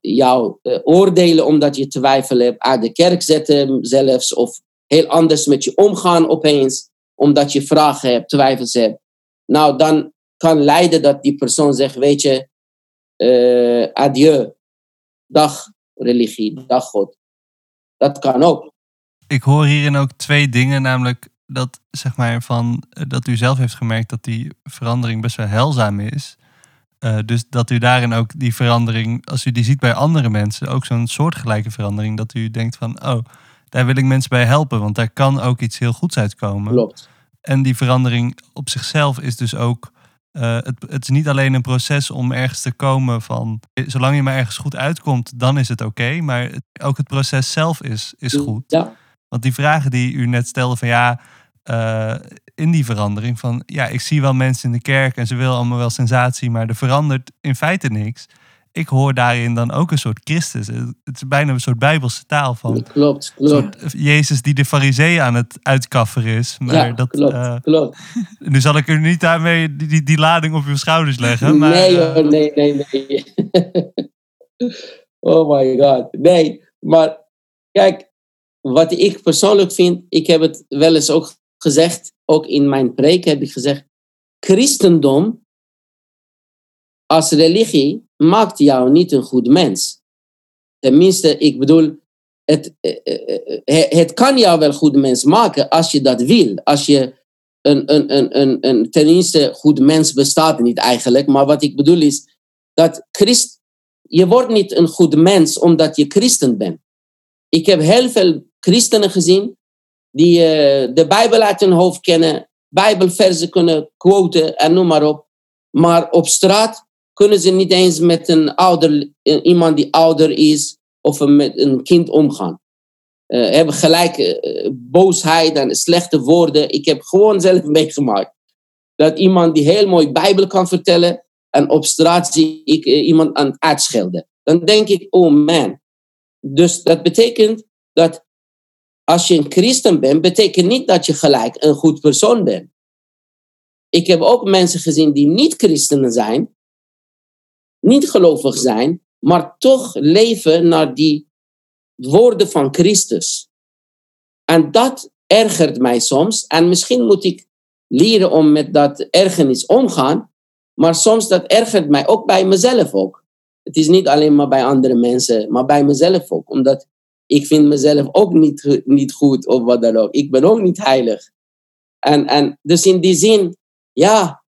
jou uh, oordelen omdat je twijfel hebt, uit de kerk zetten zelfs, of heel anders met je omgaan opeens, omdat je vragen hebt, twijfels hebt. Nou, dan kan leiden dat die persoon zegt, weet je, uh, adieu, dag religie, dag God. Dat kan ook. Ik hoor hierin ook twee dingen, namelijk dat, zeg maar, van, eh, dat u zelf heeft gemerkt dat die verandering best wel heilzaam is. Uh, dus dat u daarin ook die verandering, als u die ziet bij andere mensen, ook zo'n soortgelijke verandering, dat u denkt van, oh, daar wil ik mensen bij helpen, want daar kan ook iets heel goeds uitkomen. Klopt. En die verandering op zichzelf is dus ook, uh, het, het is niet alleen een proces om ergens te komen van, zolang je maar ergens goed uitkomt, dan is het oké, maar het, ook het proces zelf is, is goed. Ja. Want die vragen die u net stelde van ja, uh, in die verandering van ja, ik zie wel mensen in de kerk en ze willen allemaal wel sensatie, maar er verandert in feite niks. Ik hoor daarin dan ook een soort Christus. Het is bijna een soort bijbelse taal van. Klopt, klopt. Jezus die de fariseeën aan het uitkafferen is. Maar ja, dat, klopt, uh, klopt. Nu zal ik er niet daarmee die, die, die lading op uw schouders leggen. Maar, nee hoor, uh, nee, nee, nee. oh my god. Nee, maar kijk, wat ik persoonlijk vind, ik heb het wel eens ook gezegd, ook in mijn preek heb ik gezegd, christendom als religie maakt jou niet een goed mens. Tenminste, ik bedoel, het, eh, eh, eh, het kan jou wel een goed mens maken als je dat wil. Als je een, een, een, een, een tenminste, goed mens bestaat niet eigenlijk, maar wat ik bedoel is dat Christ, je wordt niet een goed mens omdat je christen bent. Ik heb heel veel christenen gezien die uh, de Bijbel uit hun hoofd kennen, Bijbelversen kunnen quoten en noem maar op. Maar op straat kunnen ze niet eens met een ouder, iemand die ouder is of met een kind omgaan. Uh, hebben gelijk boosheid en slechte woorden. Ik heb gewoon zelf meegemaakt. Dat iemand die heel mooi Bijbel kan vertellen en op straat zie ik iemand aan het uitschelden. Dan denk ik, oh man. Dus dat betekent dat als je een christen bent, betekent niet dat je gelijk een goed persoon bent. Ik heb ook mensen gezien die niet christenen zijn, niet gelovig zijn, maar toch leven naar die woorden van Christus. En dat ergert mij soms. En misschien moet ik leren om met dat ergernis omgaan. Maar soms dat ergert mij ook bij mezelf ook. Het is niet alleen maar bij andere mensen, maar bij mezelf ook. Omdat ik vind mezelf ook niet, niet goed of wat dan ook. Ik ben ook niet heilig. En, en dus in die zin, ja,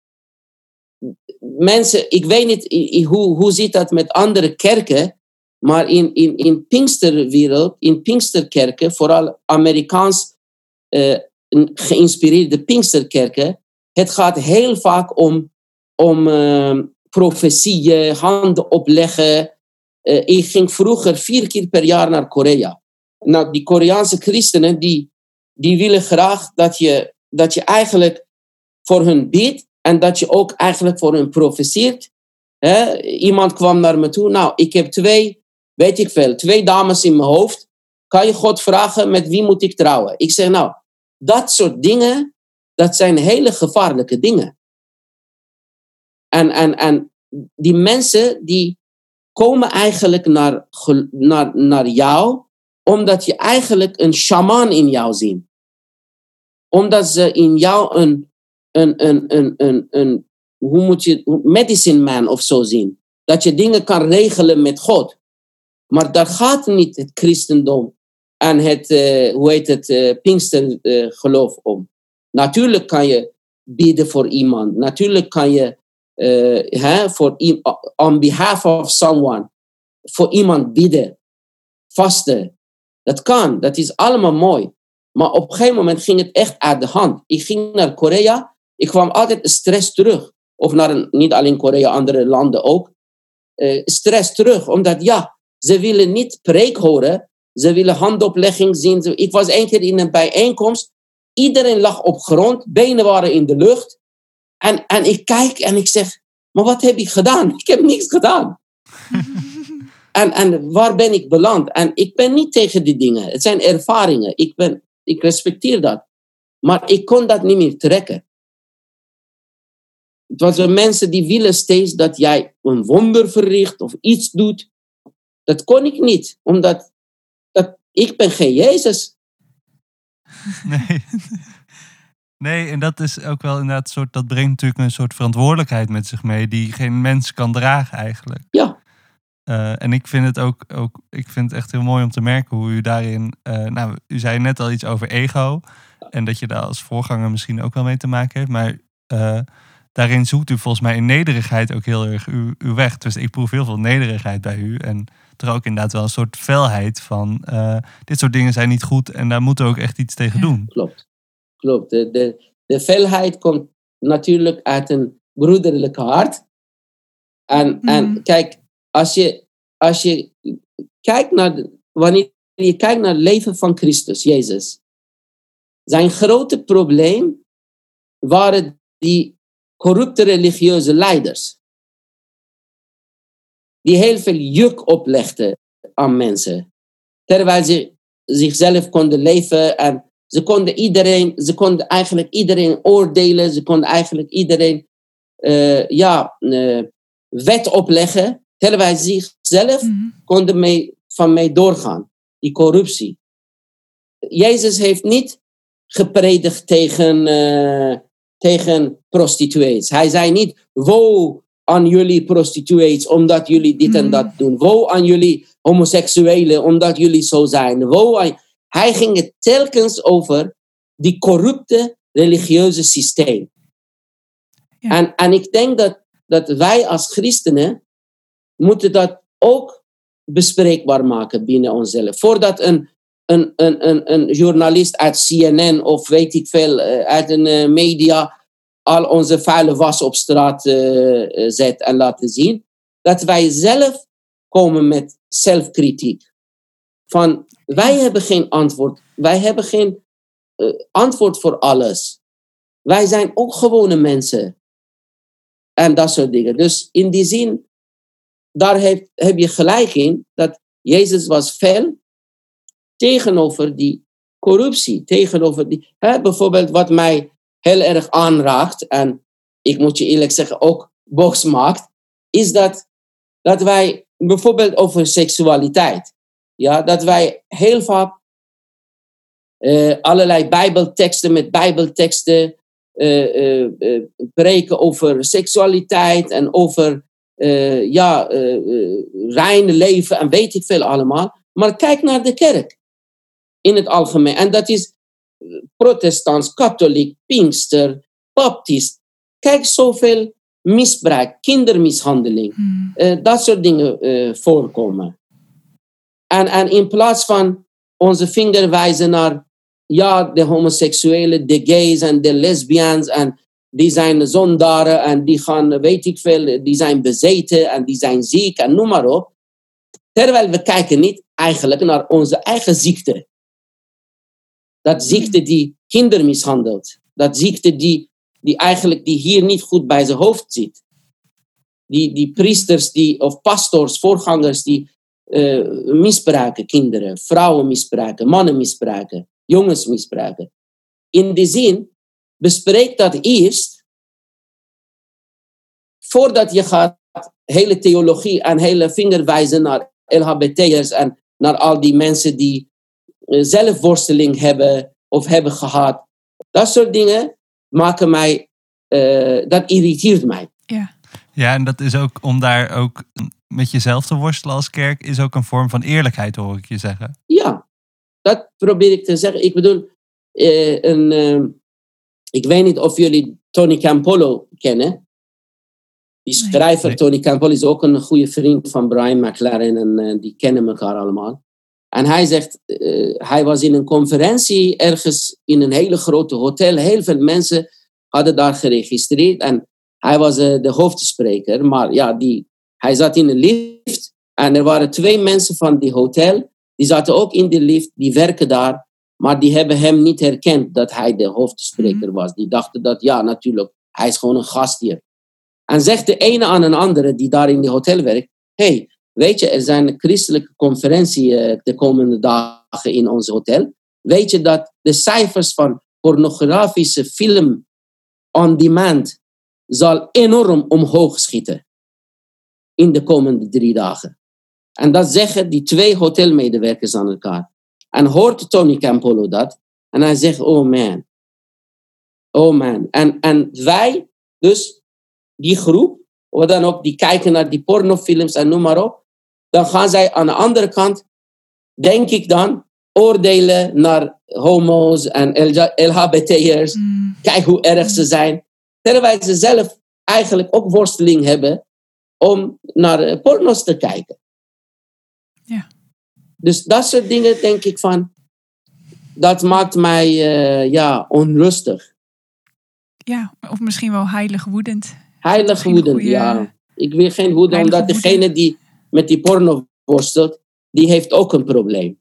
mensen, ik weet niet hoe, hoe zit dat met andere kerken, maar in, in, in Pinksterwereld, in Pinksterkerken, vooral Amerikaans eh, geïnspireerde Pinksterkerken, het gaat heel vaak om, om eh, profetieën, handen opleggen. Eh, ik ging vroeger vier keer per jaar naar Korea. Nou, die Koreaanse christenen, die, die willen graag dat je, dat je eigenlijk voor hun bidt en dat je ook eigenlijk voor hun profeteert. Hè? Iemand kwam naar me toe, nou, ik heb twee, weet ik veel, twee dames in mijn hoofd. Kan je God vragen, met wie moet ik trouwen? Ik zeg, nou, dat soort dingen, dat zijn hele gevaarlijke dingen. En, en, en die mensen, die komen eigenlijk naar, naar, naar jou, omdat je eigenlijk een shaman in jou ziet. Omdat ze in jou een, een, een, een, een, een hoe moet je, medicine man of zo zien. Dat je dingen kan regelen met God. Maar daar gaat niet het christendom en het, eh, hoe heet het, eh Pinkster eh, om. Natuurlijk kan je bidden voor iemand. Natuurlijk kan je hè, voor, on behalf of someone, voor iemand bidden, vasten. Dat kan, dat is allemaal mooi. Maar op een gegeven moment ging het echt uit de hand. Ik ging naar Korea, ik kwam altijd stress terug. Of naar een, niet alleen Korea, andere landen ook. Eh, stress terug, omdat ja, ze willen niet preek horen, ze willen handoplegging zien. Ik was één keer in een bijeenkomst, iedereen lag op grond, benen waren in de lucht. En, en ik kijk en ik zeg, maar wat heb ik gedaan? Ik heb niks gedaan. en, en waar ben ik beland? En ik ben niet tegen die dingen. Het zijn ervaringen. Ik, ben, ik respecteer dat. Maar ik kon dat niet meer trekken. Het was mensen die willen steeds dat jij een wonder verricht of iets doet. Dat kon ik niet, omdat dat, ik ben geen Jezus. Nee. Nee, en dat is ook wel inderdaad soort, dat brengt natuurlijk een soort verantwoordelijkheid met zich mee die geen mens kan dragen eigenlijk. Ja. Eh, en ik vind het ook, ook, ik vind het echt heel mooi om te merken hoe u daarin, eh, nou, u zei net al iets over ego en dat je daar als voorganger misschien ook wel mee te maken heeft, maar eh, daarin zoekt u volgens mij in nederigheid ook heel erg uw, uw weg. Dus ik proef heel veel nederigheid bij u en er ook inderdaad wel een soort felheid van, dit soort dingen zijn niet goed en daar moeten we ook echt iets tegen doen. Klopt. Klopt. De, de, de felheid komt natuurlijk uit een broederlijke hart. En, en Mhm. kijk, als je, als je kijkt naar, wanneer je kijkt naar het leven van Christus, Jezus, zijn grote probleem waren die corrupte religieuze leiders. Die heel veel juk oplegden aan mensen. Terwijl ze zichzelf konden leven en ze konden iedereen, ze konden eigenlijk iedereen oordelen, ze konden eigenlijk iedereen eh, ja, eh, wet opleggen, terwijl ze zichzelf Mhm. konden mee, van mee doorgaan. Die corruptie. Jezus heeft niet gepredikt tegen, eh, tegen prostituees. Hij zei niet, woe aan jullie prostituees, omdat jullie dit en Mhm. dat doen. Woe aan jullie homoseksuelen, omdat jullie zo zijn. Woe aan... Hij ging het telkens over die corrupte religieuze systeem. Ja. En, en ik denk dat, dat wij als christenen moeten dat ook bespreekbaar maken binnen onszelf. Voordat een, een, een, een, een journalist uit CNN of weet ik veel, eh, uit een eh, media al onze vuile was op straat eh, zet en laten zien, dat wij zelf komen met zelfkritiek. Van wij hebben geen antwoord. Wij hebben geen eh, antwoord voor alles. Wij zijn ook gewone mensen. En dat soort dingen. Dus in die zin, daar heb, heb je gelijk in dat Jezus was fel tegenover die corruptie. Tegenover die, hè, bijvoorbeeld wat mij heel erg aanraakt, en ik moet je eerlijk zeggen ook boos maakt, is dat, dat wij bijvoorbeeld over seksualiteit, ja, dat wij heel vaak eh, allerlei bijbelteksten met bijbelteksten eh, preken over seksualiteit en over ja, reine leven en weet ik veel allemaal. Maar kijk naar de kerk in het algemeen. En dat is protestants, katholiek, pinkster, baptist. Kijk zoveel misbruik, kindermishandeling, Hmm. dat soort dingen voorkomen. En, en in plaats van onze vinger wijzen naar ja, de homoseksuelen, de gays en de lesbians en die zijn zondaren en die gaan, weet ik veel, die zijn bezeten en die zijn ziek en noem maar op. Terwijl we kijken niet eigenlijk naar onze eigen ziekte. Dat ziekte die kinderen mishandelt. Dat ziekte die, die eigenlijk die hier niet goed bij zijn hoofd zit. Die, die priesters die, of pastors, voorgangers die eh, misbruiken kinderen, vrouwen misbruiken, mannen misbruiken, jongens misbruiken. In die zin, bespreek dat eerst voordat je gaat hele theologie en hele vingerwijzen naar LHBT'ers en naar al die mensen die eh, zelfworsteling hebben of hebben gehad. Dat soort dingen maken mij, eh, dat irriteert mij. Ja, en dat is ook om daar ook met jezelf te worstelen als kerk, is ook een vorm van eerlijkheid, hoor ik je zeggen. Ja, dat probeer ik te zeggen. Ik bedoel, eh, een, eh, ik weet niet of jullie Tony Campolo kennen. Die schrijver Nee. Tony Campolo is ook een goede vriend van Brian McLaren en eh, die kennen elkaar allemaal. En hij zegt, eh, hij was in een conferentie ergens in een hele grote hotel. Heel veel mensen hadden daar geregistreerd en hij was eh, de hoofdspreker. Maar ja, die, hij zat in een lift en er waren twee mensen van die hotel die zaten ook in de lift, die werken daar, maar die hebben hem niet herkend dat hij de hoofdspreker was. Die dachten dat, ja, natuurlijk, hij is gewoon een gast hier. En zegt de ene aan een andere die daar in die hotel werkt, hey, weet je, er zijn een christelijke conferentie eh, de komende dagen in ons hotel. Weet je dat de cijfers van pornografische film on demand zal enorm omhoog schieten in de komende drie dagen. En dat zeggen die twee hotelmedewerkers aan elkaar. En hoort Tony Campolo dat. En hij zegt, oh man. Oh man. En, en wij, dus die groep, of dan ook die kijken naar die pornofilms en noem maar op. Dan gaan zij aan de andere kant, denk ik dan, oordelen naar homo's en LHBT'ers. Hmm. Kijk hoe erg ze zijn. Terwijl ze zelf eigenlijk ook worsteling hebben om naar eh, porno's te kijken. Ja. Dus dat soort dingen denk ik van, dat maakt mij eh, ja, onrustig. Ja, of misschien wel heilig woedend. Heilig woedend, ja. Ik wil geen woede, omdat degene die met die porno worstelt, die heeft ook een probleem.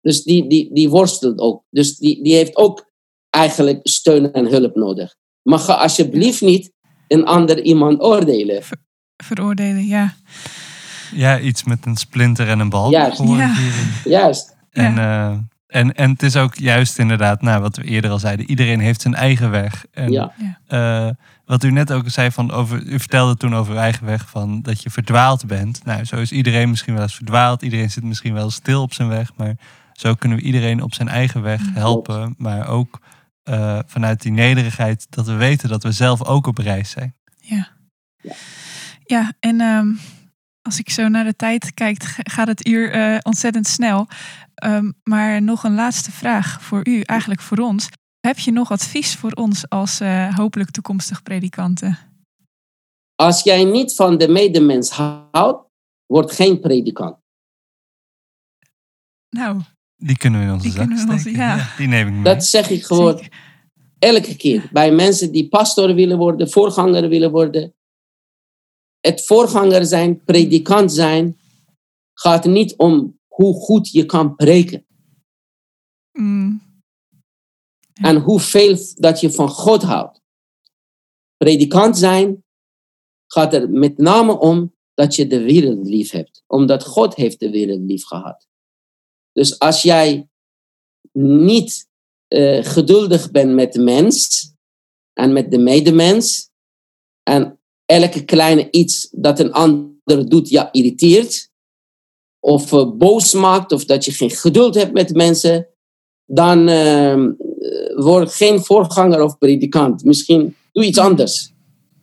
Dus die, die, die worstelt ook. Dus die, die heeft ook eigenlijk steun en hulp nodig. Maar ga alsjeblieft niet een ander iemand oordelen. Veroordelen, ja. Ja, iets met een splinter en een bal. Juist. Ja. Juist. En, eh, en, en het is ook juist inderdaad, nou, wat we eerder al zeiden, iedereen heeft zijn eigen weg. En, Ja. eh, wat u net ook zei, van over, u vertelde toen over uw eigen weg, van dat je verdwaald bent. Nou, zo is iedereen misschien wel eens verdwaald. Iedereen zit misschien wel stil op zijn weg. Maar zo kunnen we iedereen op zijn eigen weg helpen. Maar ook eh, vanuit die nederigheid dat we weten dat we zelf ook op reis zijn. Ja, en ehm, als ik zo naar de tijd kijk, gaat het uur eh, ontzettend snel. Ehm, maar nog een laatste vraag voor u, eigenlijk voor ons. Heb je nog advies voor ons als eh, hopelijk toekomstig predikanten? Als jij niet van de medemens houdt, word geen predikant. Nou, Die kunnen we in onze Die zak onze- ja. die neem ik mee. Dat zeg ik gewoon zeker. elke keer. Bij mensen die pastor willen worden, voorganger willen worden. Het voorganger zijn, predikant zijn, gaat niet om hoe goed je kan preken. Mm, Ja. En hoeveel dat je van God houdt. Predikant zijn gaat er met name om dat je de wereld lief hebt. Omdat God heeft de wereld lief gehad. Dus als jij niet eh, geduldig bent met de mens en met de medemens en elke kleine iets dat een ander doet, ja, irriteert of eh, boos maakt of dat je geen geduld hebt met mensen, dan eh, word geen voorganger of predikant. Misschien doe iets anders.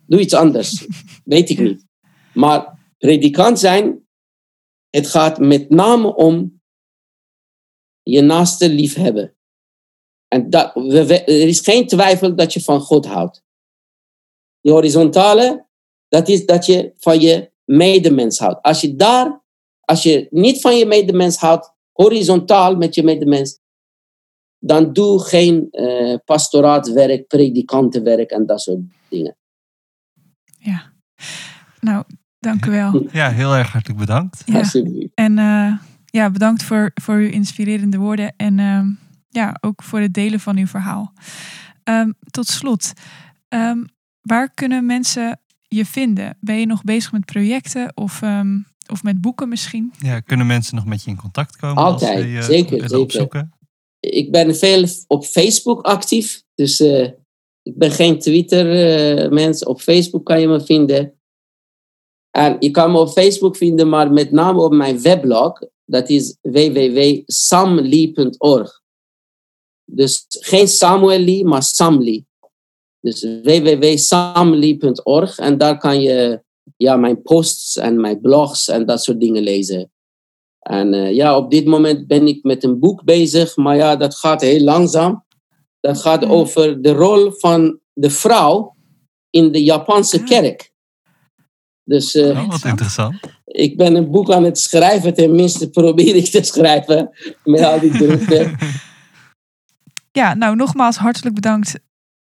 Doe iets anders. Weet ik niet. Maar predikant zijn, het gaat met name om je naaste liefhebben. En dat, we- we- er is geen twijfel dat je van God houdt. Die horizontale Dat is dat je van je medemens houdt. Als je daar, als je niet van je medemens houdt, horizontaal met je medemens, dan doe geen uh, pastoraatwerk, predikantenwerk en dat soort dingen. Ja, nou, dank u wel. Ja, heel erg hartelijk bedankt. Ja. En uh, ja, bedankt voor, voor uw inspirerende woorden en uh, ja, ook voor het delen van uw verhaal. Um, tot slot, um, waar kunnen mensen je vinden? Ben je nog bezig met projecten of, um, of met boeken misschien? Ja, kunnen mensen nog met je in contact komen? Altijd, als je, zeker. zeker. Opzoeken? Ik ben veel op Facebook actief, dus uh, ik ben geen Twitter-mens. Uh, op Facebook kan je me vinden. En je kan me op Facebook vinden, maar met name op mijn weblog. Dat is www.samli.org. Dus geen Samuel Lee, maar Samli. Dus www.samli.org. En daar kan je ja, mijn posts en mijn blogs en dat soort dingen lezen. En uh, ja, op dit moment ben ik met een boek bezig, maar ja, dat gaat heel langzaam. Dat gaat mhm. over de rol van de vrouw in de Japanse ah. kerk. Dus, uh, oh, wat interessant. Ik ben een boek aan het schrijven, tenminste probeer ik te schrijven met al die drukte. Ja, nou nogmaals hartelijk bedankt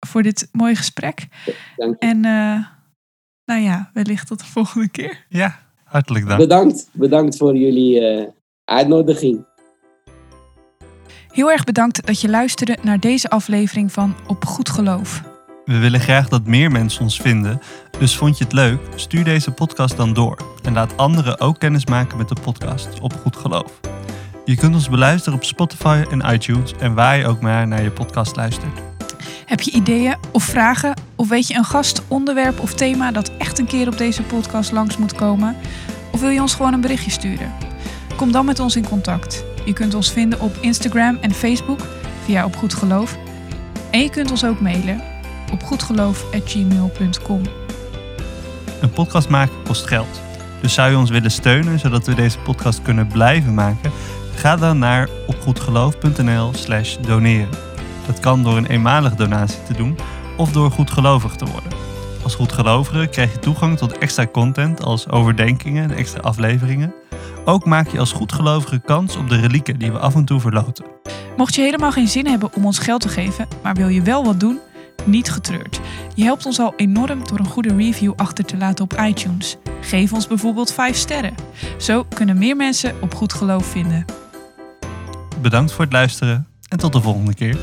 voor dit mooie gesprek. Dank je. En uh, nou ja, wellicht tot de volgende keer. Ja, hartelijk dank. Bedankt, bedankt voor jullie uh, uitnodiging. Heel erg bedankt dat je luisterde naar deze aflevering van Op Goed Geloof. We willen graag dat meer mensen ons vinden, dus vond je het leuk? Stuur deze podcast dan door en laat anderen ook kennis maken met de podcast Op Goed Geloof. Je kunt ons beluisteren op Spotify en iTunes en waar je ook maar naar je podcast luistert. Heb je ideeën of vragen? Of weet je een gast, onderwerp of thema dat echt een keer op deze podcast langs moet komen? Of wil je ons gewoon een berichtje sturen? Kom dan met ons in contact. Je kunt ons vinden op Instagram en Facebook via Op Goed Geloof. En je kunt ons ook mailen op goedgeloof.gmail.com. Een podcast maken kost geld. Dus zou je ons willen steunen zodat we deze podcast kunnen blijven maken? Ga dan naar opgoedgeloof.nl slash doneren. Dat kan door een eenmalige donatie te doen of door goedgelovig te worden. Als goedgelovige krijg je toegang tot extra content als overdenkingen en extra afleveringen. Ook maak je als goedgelovige kans op de relieken die we af en toe verloten. Mocht je helemaal geen zin hebben om ons geld te geven, maar wil je wel wat doen, niet getreurd. Je helpt ons al enorm door een goede review achter te laten op iTunes. Geef ons bijvoorbeeld 5 sterren. Zo kunnen meer mensen op goed geloof vinden. Bedankt voor het luisteren en tot de volgende keer.